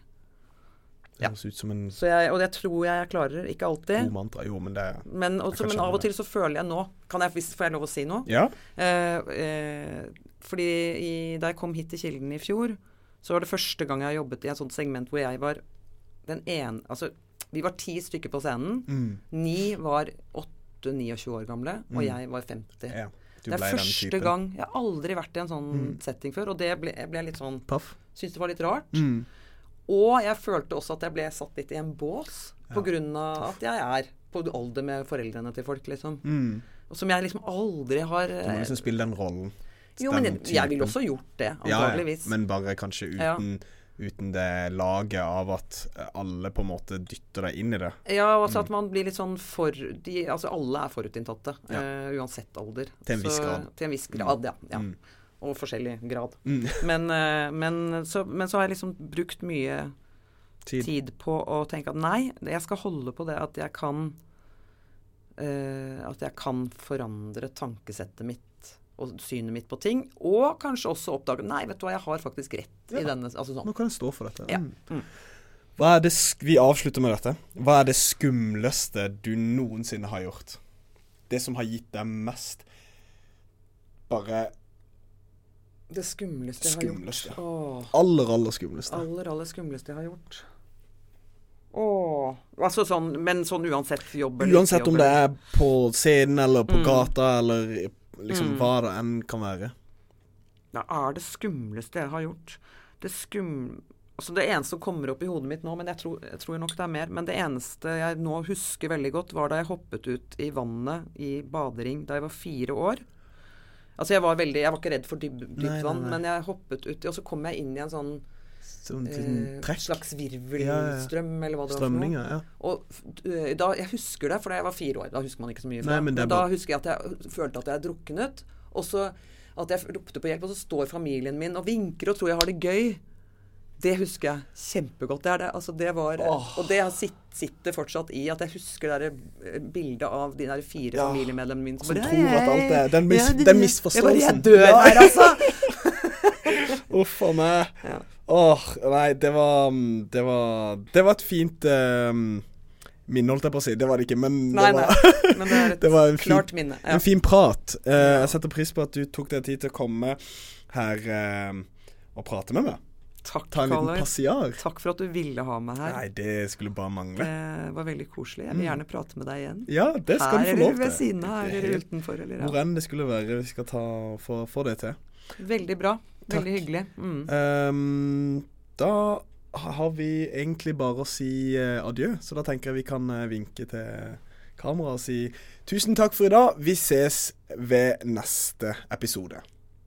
Speaker 1: Det høres ut som en
Speaker 2: Så jeg, og det tror jeg jeg klarer. Ikke alltid.
Speaker 1: god mantra. Jo, men det
Speaker 2: Men, også, men av og til så føler jeg nå kan jeg, Får jeg lov å si noe?
Speaker 1: Ja.
Speaker 2: Eh, eh, fordi i, da jeg kom hit til Kilden i fjor, så var det første gang jeg jobbet i et sånt segment hvor jeg var den ene Altså, vi var ti stykker på scenen.
Speaker 1: Mm.
Speaker 2: Ni var 8-29 år gamle, og jeg var 50.
Speaker 1: ja. Du
Speaker 2: det er første gang Jeg har aldri vært i en sånn setting før, og det ble, jeg ble litt sånn
Speaker 1: Paff.
Speaker 2: Syns det var litt rart.
Speaker 1: Mm.
Speaker 2: Og jeg følte også at jeg ble satt litt i en bås på grunn av at jeg er på alder med foreldrene til folk, liksom.
Speaker 1: Mm.
Speaker 2: Og som jeg liksom aldri har
Speaker 1: Du må liksom spille den rollen.
Speaker 2: Jo, men jeg, jeg ville også gjort det,
Speaker 1: Ja, ja, men bare kanskje
Speaker 2: Ja.
Speaker 1: uten, uten det laget av at alle på en måte dytter deg inn i det.
Speaker 2: Ja, altså at man blir litt sånn for de, Altså alle er forutinntatte,
Speaker 1: Ja.
Speaker 2: uh, uansett alder.
Speaker 1: Til en viss
Speaker 2: Så-
Speaker 1: grad.
Speaker 2: Til en viss grad, ja. ja.
Speaker 1: Mm.
Speaker 2: Og forskjellig grad.
Speaker 1: Mm.
Speaker 2: Men, eh, men, så, men så har jeg liksom brukt mye
Speaker 1: Tid.
Speaker 2: tid på å tenke at nei, jeg skal holde på det at jeg kan uh, At jeg kan forandre tankesettet mitt og synet mitt på ting. Og kanskje også oppdage Nei, vet du hva, jeg har faktisk rett i denne Altså sånn.
Speaker 1: Nå kan jeg stå for dette.
Speaker 2: Ja.
Speaker 1: Mm.
Speaker 2: Mm.
Speaker 1: Hva er det Vi avslutter med dette. Hva er det skumleste du noensinne har gjort? Det som har gitt deg mest Bare
Speaker 2: Det skumleste jeg
Speaker 1: Skumleste.
Speaker 2: har gjort. Åh.
Speaker 1: aller, aller skumleste.
Speaker 2: Aller, aller skumleste jeg har gjort. Åh. Altså sånn, men sånn uansett jobb eller
Speaker 1: Uansett om det er på scenen eller på
Speaker 2: Mm.
Speaker 1: gata eller liksom
Speaker 2: Mm.
Speaker 1: hva det enn kan være.
Speaker 2: Ja, er det skumleste jeg har gjort? Det skum... Altså det eneste som kommer opp i hodet mitt nå, men jeg tror, jeg tror nok det er mer, men det eneste jeg nå husker veldig godt, var da jeg hoppet ut i vannet i badering da jeg var fire år. Altså jeg var veldig Jeg var ikke redd for dyp, vann, men jeg hoppet uti, og så kom jeg inn i en sånn
Speaker 1: Sånn
Speaker 2: eh, slags
Speaker 1: virvelstrøm, ja, ja.
Speaker 2: eller hva det var for noe.
Speaker 1: Strømninger, ja.
Speaker 2: Og øh, da, jeg husker det, for da jeg var fire år. Da husker man ikke så mye. Fra.
Speaker 1: Nei, men
Speaker 2: men da
Speaker 1: bare-
Speaker 2: husker jeg at jeg følte at jeg druknet. Og så at jeg ropte på hjelp, og så står familien min og vinker og tror jeg har det gøy. Det husker jeg kjempegodt. Det er det. Altså, det var, Og det sitter fortsatt i at jeg husker eh, bildet av de der fire
Speaker 1: Ja,
Speaker 2: familiemedlemmene mine
Speaker 1: som
Speaker 2: bare,
Speaker 1: tror at alt er- den mis-
Speaker 2: Ja, det-
Speaker 1: den
Speaker 2: Jeg
Speaker 1: misforståelsen.
Speaker 2: bare Jeg dør her, altså!
Speaker 1: Uff a meg.
Speaker 2: Ja.
Speaker 1: Åh, nei, det var Det var, det var et fint um, minne, holdt jeg på å si. Det var det ikke, men
Speaker 2: Nei,
Speaker 1: det var,
Speaker 2: nei. Men det et
Speaker 1: det var en fin,
Speaker 2: minne. Ja.
Speaker 1: en fin prat. Uh, jeg setter pris på at du tok deg tid til å komme her uh, og prate med meg.
Speaker 2: Takk,
Speaker 1: Ta en liten passiar.
Speaker 2: Takk for at du ville ha meg her.
Speaker 1: Nei, det skulle bare mangle.
Speaker 2: Det var veldig koselig. Jeg vil gjerne prate med deg igjen.
Speaker 1: Ja, det skal
Speaker 2: her
Speaker 1: du få lov
Speaker 2: eller ved
Speaker 1: til.
Speaker 2: siden av,
Speaker 1: Det er
Speaker 2: eller utenfor, eller
Speaker 1: Hvor enn det skulle være. Vi skal ta, få, få det til.
Speaker 2: Veldig bra.
Speaker 1: Takk.
Speaker 2: Veldig hyggelig. Mm.
Speaker 1: Um, da har vi egentlig bare å si uh, adjø, så da tenker jeg vi kan uh, vinke til kamera og si tusen takk for i dag. Vi ses ved neste episode.